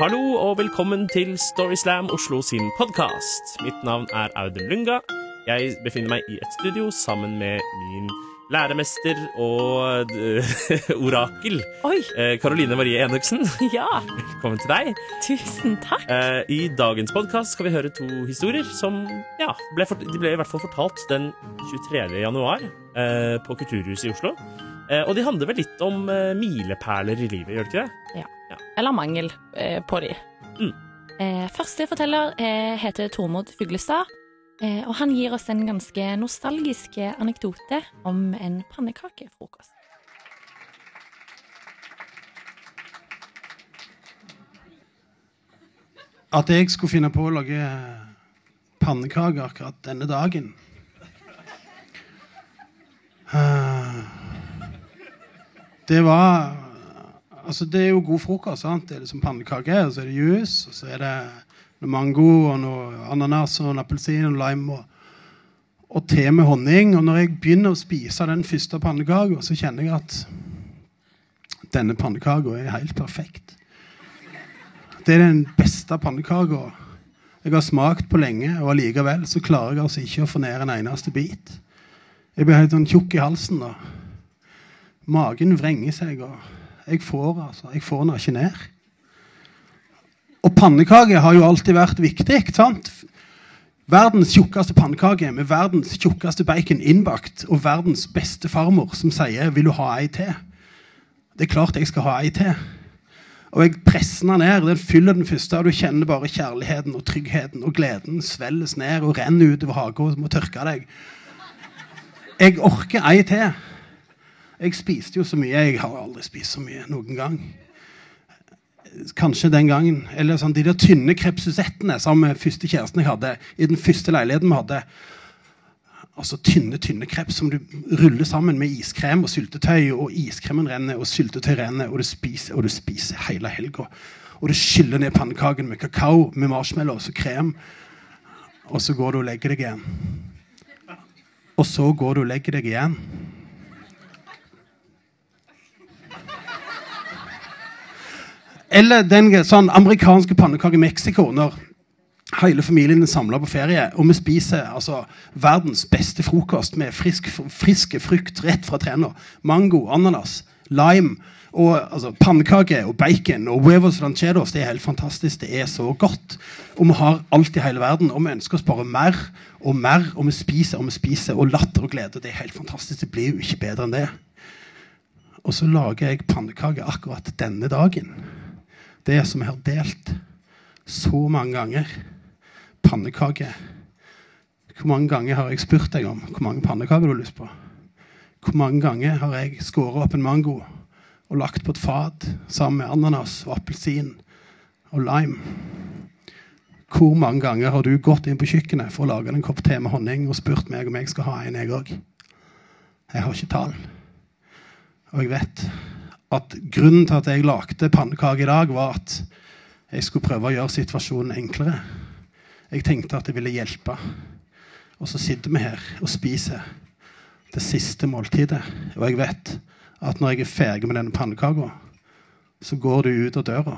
Hallo og velkommen til Storyslam Oslo sin podkast. Mitt navn er Audun Lunga. Jeg befinner meg i et studio sammen med min læremester og eh, orakel Oi, eh, Karoline Marie Enoksen. ja. Velkommen til deg. Tusen takk. Eh, I dagens podkast skal vi høre to historier som ja, ble de ble i hvert fall fortalt den 23. januar på Kulturhuset i Oslo. Og de handler vel litt om milepæler i livet, gjør de ikke det? Eller mangel eh, på de. Mm. Eh, første forteller eh, heter Tormod Fuglestad, eh, og han gir oss en ganske nostalgisk anekdote om en pannekakefrokost. At jeg skulle finne på å lage pannekaker akkurat denne dagen Eh, Det var Altså, det er jo god frokost. sant? Det er liksom pannekaker, og så er det juice, og så er det noe mango og noe ananas og en appelsin og lime og, og te med honning. Og når jeg begynner å spise den første pannekaka, så kjenner jeg at denne pannekaka er helt perfekt. Det er den beste pannekaka jeg har smakt på lenge, og allikevel så klarer jeg altså ikke å få ned en eneste bit. Jeg blir helt sånn tjukk i halsen. og Magen vrenger seg, og jeg får altså, jeg får den ikke ned. Og pannekaker har jo alltid vært viktig. ikke sant? Verdens tjukkeste pannekake med verdens tjukkeste bacon innbakt, og verdens beste farmor som sier 'Vil du ha ei til?' Det er klart jeg skal ha ei til. Og jeg presser den ned. Den fyller den første, og du kjenner bare kjærligheten og tryggheten og gleden svelles ned og renner utover hagen og må tørke deg. Jeg orker ei til. Jeg spiste jo så mye. Jeg har aldri spist så mye noen gang. Kanskje den gangen. Eller sånn, de der tynne krepsusettene som første kjæresten jeg hadde i den første leiligheten vi hadde. Altså tynne, tynne kreps som du ruller sammen med iskrem og syltetøy, og iskremen renner, og syltetøy renner, og du spiser, og du spiser hele helga. Og du skyller ned pannekaken med kakao, med marshmallows og krem. Og så går du og legger deg igjen. Og så går du og legger deg igjen. Eller den sånn amerikanske pannekaka i Mexico når hele familien er samla på ferie, og vi spiser altså, verdens beste frokost med frisk, friske frukt rett fra trærne. Mango, ananas, lime, og altså, pannekaker og bacon og huevos rancheros. Det er helt fantastisk. Det er så godt. Og vi har alt i hele verden, og vi ønsker oss bare mer og mer. Og vi spiser og vi spiser, og latter og glede. Det er helt fantastisk. Det blir jo ikke bedre enn det. Og så lager jeg pannekaker akkurat denne dagen. Det som jeg har delt så mange ganger. Pannekaker. Hvor mange ganger har jeg spurt deg om hvor mange pannekaker du har lyst på? Hvor mange ganger har jeg skåret opp en mango og lagt på et fat sammen med ananas og appelsin og lime? Hvor mange ganger har du gått inn på kjøkkenet for å lage en kopp te med honning og spurt meg om jeg skal ha en, jeg òg? Jeg har ikke tall. Og jeg vet at grunnen til at jeg lagde pannekake i dag, var at jeg skulle prøve å gjøre situasjonen enklere. Jeg tenkte at det ville hjelpe. Og så sitter vi her og spiser det siste måltidet. Og jeg vet at når jeg er ferdig med denne pannekaka, så går du ut av døra,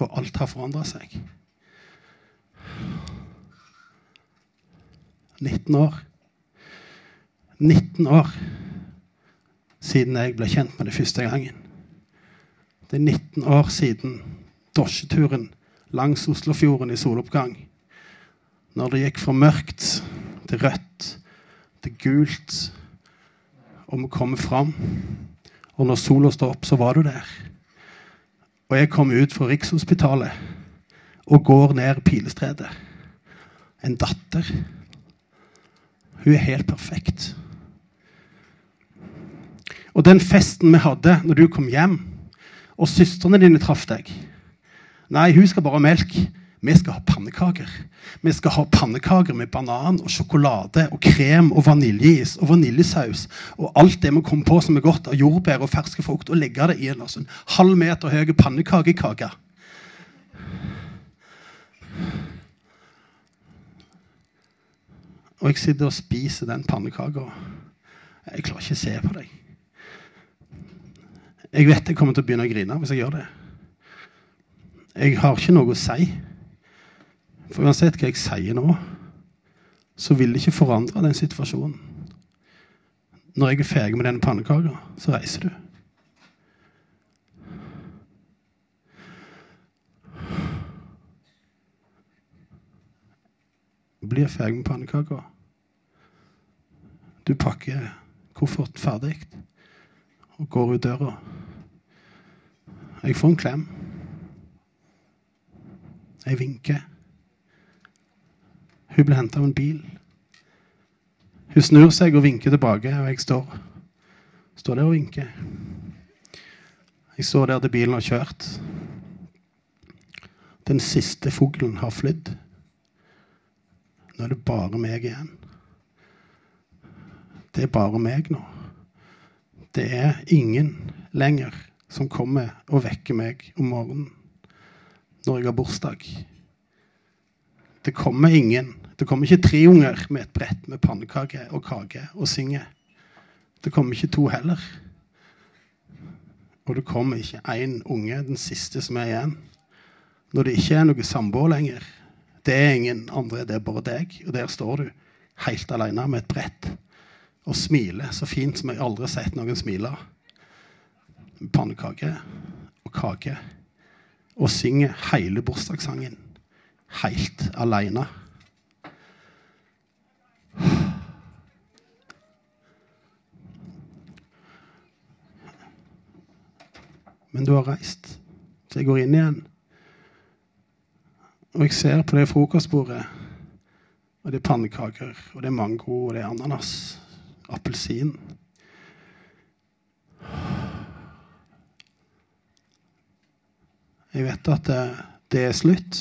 og alt har forandra seg. 19 år. 19 år siden jeg ble kjent med det første gangen. Det er 19 år siden drosjeturen langs Oslofjorden i soloppgang. Når det gikk fra mørkt til rødt til gult, og vi kommer fram. Og når sola står opp, så var du der. Og jeg kom ut fra Rikshospitalet og går ned Pilestredet. En datter. Hun er helt perfekt. Og den festen vi hadde når du kom hjem, og søstrene dine traff deg Nei, hun skal bare ha melk. Vi skal ha pannekaker. Vi skal ha pannekaker med banan og sjokolade og krem og vaniljeis og vaniljesaus og alt det vi kom på som er godt av jordbær og ferske frukt, og legge det i en sånn halv meter høy pannekakekake. Og jeg sitter og spiser den pannekaka. Jeg klarer ikke å se på deg. Jeg vet jeg kommer til å begynne å grine hvis jeg gjør det. Jeg har ikke noe å si. For uansett hva jeg sier nå, så vil det ikke forandre den situasjonen. Når jeg er ferdig med denne pannekaka, så reiser du. Blir ferdig med pannekaka. Du pakker kofferten ferdig og går ut døra. Jeg får en klem. Jeg vinker. Hun blir henta av en bil. Hun snur seg og vinker tilbake, og jeg står, står der og vinker. Jeg står der til bilen har kjørt. Den siste fuglen har flydd. Nå er det bare meg igjen. Det er bare meg nå. Det er ingen lenger som kommer og vekker meg om morgenen når jeg har bursdag. Det kommer ingen. Det kommer ikke tre unger med et brett med pannekaker og kake og synger. Det kommer ikke to heller. Og det kommer ikke én unge, den siste som er igjen. Når det ikke er noe samboer lenger. Det er ingen andre, det er bare deg. Og der står du helt alene med et brett og smiler så fint som jeg aldri har sett noen smile. Pannekake og kake. Og synger hele bursdagssangen helt alene. Men du har reist, så jeg går inn igjen. Og jeg ser på det frokostbordet, og det er pannekaker, og det er mango, og det er ananas, appelsin. Jeg vet at det, det er slutt.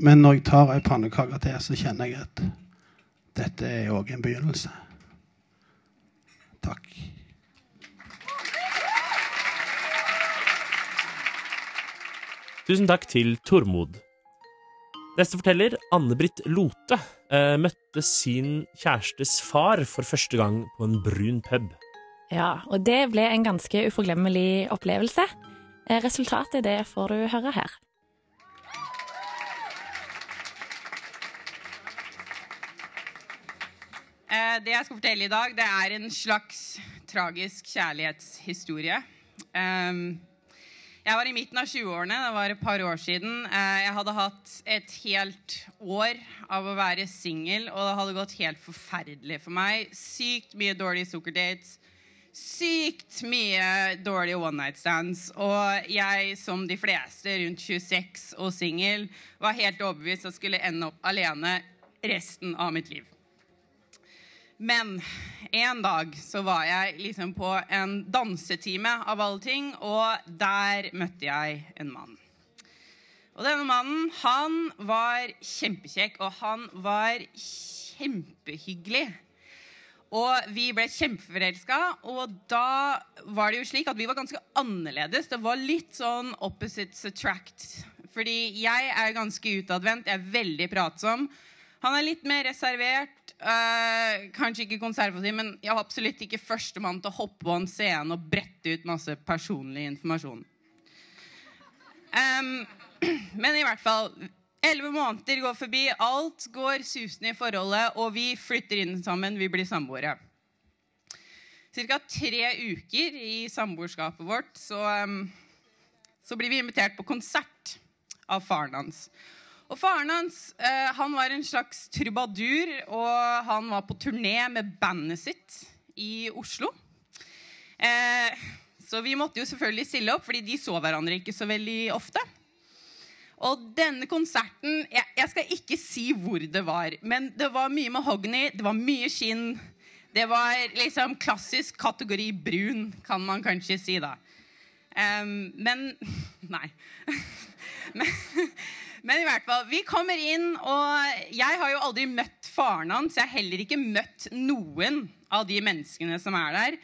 Men når jeg tar ei pannekake til, så kjenner jeg at dette er òg en begynnelse. Takk. Tusen takk til Tormod. Neste forteller, Anne-Britt Lote, eh, møtte sin kjærestes far for første gang på en brun pub. Ja, og det ble en ganske uforglemmelig opplevelse. Eh, Resultatet det får du høre her. Eh, Det jeg skal fortelle i dag, det er en slags tragisk kjærlighetshistorie. Um, Jeg var i midten av 20-årene, det var et par år siden. Eh, Jeg hadde hatt et helt år av å være singel, og det hadde gått helt forferdelig for meg. Sykt mye dårlige sukkerdates. Sykt mye dårlige one night stands. Og jeg, som de fleste rundt 26 og singel, var helt overbevist at jeg skulle ende opp alene resten av mitt liv. Men en dag så var jeg liksom på en dansetime av alle ting, og der møtte jeg en mann. Og denne mannen, han var kjempekjekk, og han var kjempehyggelig. Og vi ble kjempeforelska, og da var det jo slik at vi var ganske annerledes. Det var litt sånn opposites attract. Fordi jeg er ganske utadvendt, jeg er veldig pratsom. Han er litt mer reservert, øh, kanskje ikke konservativ, men jeg var absolutt ikke førstemann til å hoppe på en scene og brette ut masse personlig informasjon. Um, men i hvert fall Elleve måneder går forbi, alt går susende i forholdet, og vi flytter inn sammen, vi blir samboere. Ca. tre uker i samboerskapet vårt så, så blir vi invitert på konsert av faren hans. Og Faren hans eh, han var en slags trubadur, og han var på turné med bandet sitt i Oslo. Eh, så vi måtte jo selvfølgelig stille opp, fordi de så hverandre ikke så veldig ofte. Og denne konserten jeg, jeg skal ikke si hvor det var, men det var mye mahogni, det var mye skinn. Det var liksom klassisk kategori brun, kan man kanskje si da. Um, men Nei. men, men i hvert fall, vi kommer inn, og jeg har jo aldri møtt faren hans. Jeg har heller ikke møtt noen av de menneskene som er der.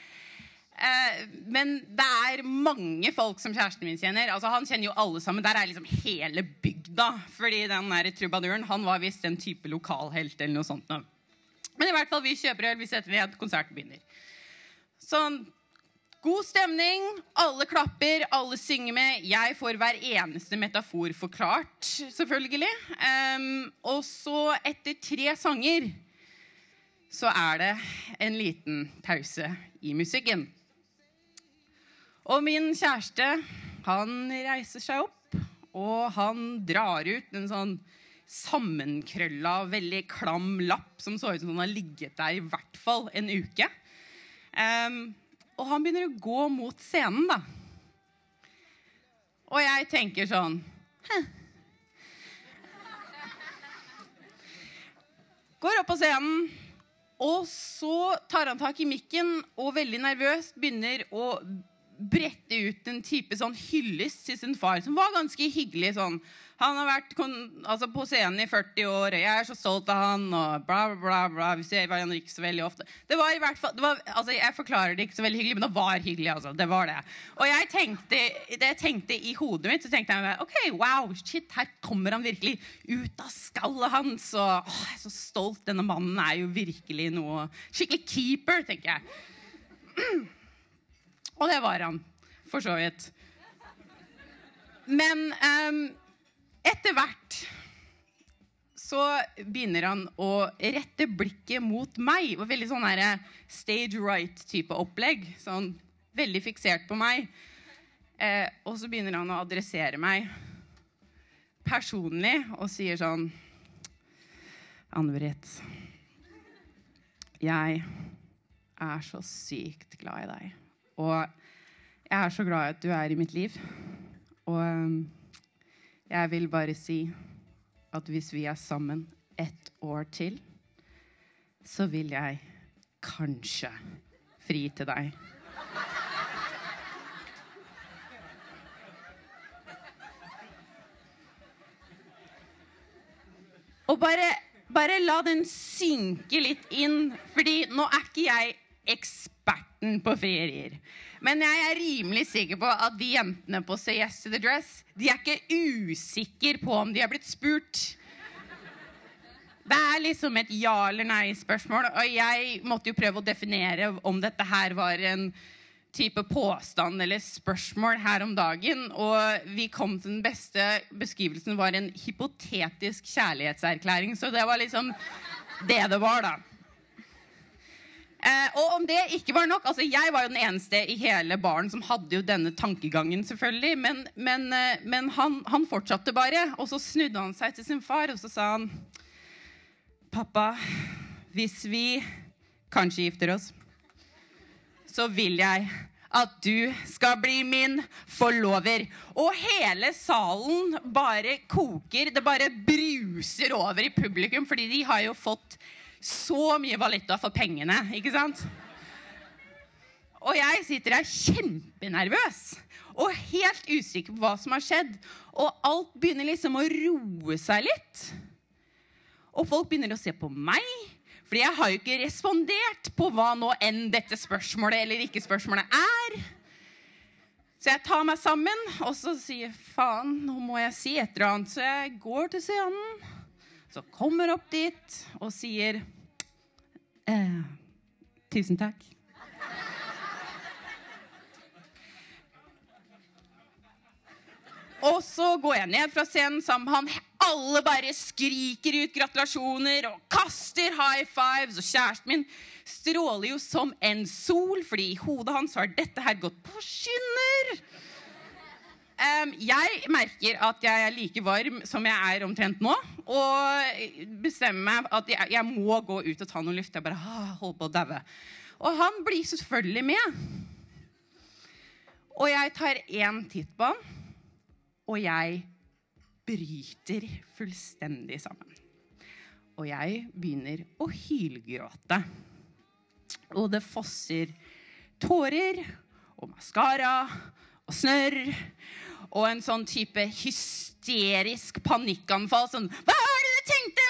Eh, men det er mange folk som kjæresten min kjenner. Altså, han kjenner jo alle sammen. Der er liksom hele bygda. Fordi den der trubaduren han var visst en type lokalhelt eller noe sånt. Men i hvert fall, vi kjøper øl, vi setter ned, konserten begynner. Så God stemning, alle klapper, alle synger med. Jeg får hver eneste metafor forklart, selvfølgelig. Um, og så, etter tre sanger, så er det en liten pause i musikken. Og min kjæreste, han reiser seg opp, og han drar ut en sånn sammenkrølla, veldig klam lapp som så ut som han har ligget der i hvert fall en uke. Um, og han begynner å gå mot scenen, da. Og jeg tenker sånn Hæ. Går opp på scenen, og så tar han tak i mikken og veldig nervøst begynner å brette ut en type sånn hyllest til sin far, som var ganske hyggelig. sånn. Han har vært altså, på scenen i 40 år, og jeg er så stolt av han, og bla, bla, bla. Vi ser hverandre ikke så veldig ofte. Det var i hvert fall, var, altså, Jeg forklarer det ikke så veldig hyggelig, men det var hyggelig. altså. Det var det. Og jeg tenkte, det jeg tenkte i hodet mitt, så tenkte jeg ok, wow, shit, her kommer han virkelig ut av skallet hans. Og åh, jeg er så stolt. Denne mannen er jo virkelig noe Skikkelig keeper, tenker jeg. Og det var han, for så vidt. Men um, etter hvert så begynner han å rette blikket mot meg. Og veldig sånn her stage right-type opplegg. Sånn veldig fiksert på meg. Eh, og så begynner han å adressere meg personlig og sier sånn Anne-Britt, jeg er så sykt glad i deg. Og jeg er så glad at du er i mitt liv. Og jeg vil bare si at hvis vi er sammen ett år til, så vil jeg kanskje fri til deg. Og bare, bare la den synke litt inn, fordi nå er ikke jeg eksperten på frierier. Men jeg er rimelig sikker på at de jentene på Say Yes to the Dress de er ikke usikre på om de er blitt spurt. Det er liksom et ja eller nei-spørsmål, og jeg måtte jo prøve å definere om dette her var en type påstand eller spørsmål her om dagen. Og vi kom til den beste beskrivelsen var en hypotetisk kjærlighetserklæring. Så det var liksom det det var, da. Eh, og om det ikke var nok altså Jeg var jo den eneste i hele baren som hadde jo denne tankegangen, selvfølgelig. Men, men, eh, men han, han, fortsatte bare. Og så snudde han seg til sin far og så sa han Pappa, hvis vi kanskje gifter oss, så vil jeg at du skal bli min forlover. Og hele salen bare koker. Det bare bruser over i publikum, fordi de har jo fått så mye valuta for pengene, ikke sant? Og jeg sitter her kjempenervøs og helt usikker på hva som har skjedd. Og alt begynner liksom å roe seg litt. Og folk begynner å se på meg. for jeg har jo ikke respondert på hva nå enn dette spørsmålet eller ikke spørsmålet er. Så jeg tar meg sammen og så sier faen, nå må jeg si et eller annet. Så jeg går til scenen så kommer opp dit og sier eh, Tusen takk. Og så går jeg ned fra scenen sammen med han. Alle bare skriker ut gratulasjoner og kaster high fives. Og kjæresten min stråler jo som en sol, fordi i hodet hans har dette her gått på skinner. Jeg merker at jeg er like varm som jeg er omtrent nå. Og bestemmer meg at jeg, jeg må gå ut og ta noe luft. Jeg bare holder på å daue. Og han blir selvfølgelig med. Og jeg tar én titt på han, og jeg bryter fullstendig sammen. Og jeg begynner å hylgråte. Og det fosser tårer og maskara og snørr og en sånn type hysterisk panikkanfall. Sånn Hva er det du tenkte?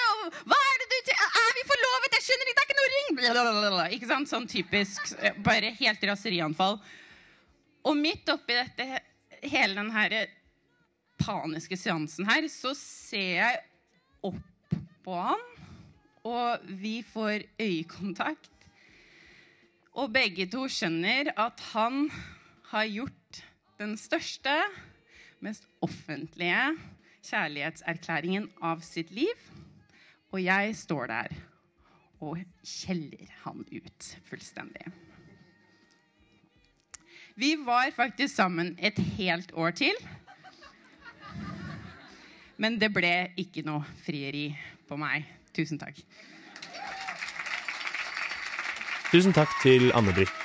Hva Er det du tenkte? Er vi forlovet? Jeg skjønner ikke, det er ikke noe ring! Blablabla. Ikke sant? Sånn typisk eh, bare helt raserianfall. Og midt oppi dette, hele den her paniske seansen her, så ser jeg opp på han, og vi får øyekontakt. Og begge to skjønner at han har gjort den største, mest offentlige kjærlighetserklæringen av sitt liv. Og jeg står der og kjeller han ut fullstendig. Vi var faktisk sammen et helt år til. Men det ble ikke noe frieri på meg. Tusen takk. Tusen takk til Anne-Britt.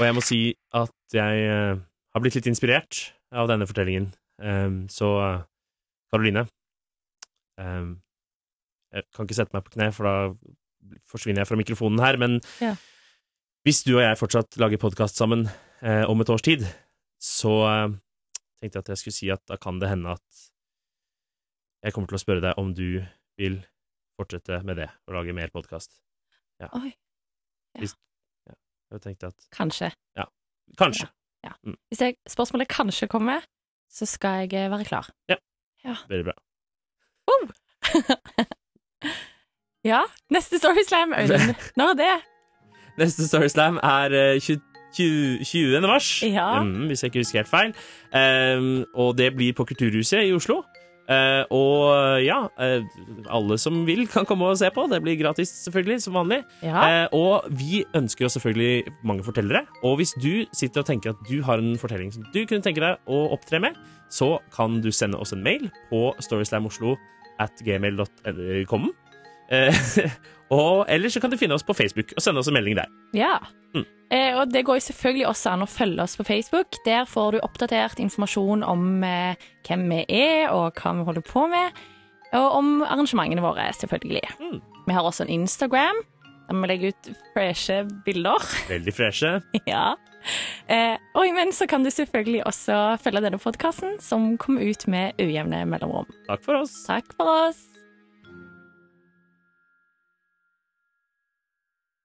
Og jeg må si at jeg eh, har blitt litt inspirert av denne fortellingen. Um, så Karoline um, Jeg kan ikke sette meg på kne, for da forsvinner jeg fra mikrofonen her. Men Ja. hvis du og jeg fortsatt lager podkast sammen uh, om et års tid, så uh, tenkte jeg at jeg skulle si at da kan det hende at jeg kommer til å spørre deg om du vil fortsette med det, og lage mer podkast. Oi, Jeg tenkte at kanskje. kanskje. Hvis jeg, spørsmålet kanskje kommer, så skal jeg eh, være klar. Ja, Veldig bra. Ja, neste Storyslam, Audun. Når er det? Neste Storyslam er eh, 20, 20, 20. mars, Ja. Mm, hvis jeg ikke husker helt feil. Um, og det blir på Kulturhuset i Oslo. Eh, og ja, uh, alle som vil, kan komme og se på. Det blir gratis, selvfølgelig, som vanlig. Ja. Uh, og vi ønsker jo selvfølgelig mange fortellere. Og hvis du sitter og tenker at du har en fortelling som du kunne tenke deg å opptre med, så kan du sende oss en mail på storyslamoslo at gmail.com. Eh, og ellers så kan du finne oss på Facebook og sende oss en melding der. Ja. Mm. Eh, og det går jo selvfølgelig også an å følge oss på Facebook. Der får du oppdatert informasjon om eh, hvem vi er, og hva vi holder på med. Og om arrangementene våre, selvfølgelig. Mm. Vi har også en Instagram, der vi legger ut freshe bilder. Veldig freshe. ja. Eh, og imens så kan du selvfølgelig også følge denne podkasten, som kommer ut med ujevne mellomrom. Takk for oss. Takk for oss.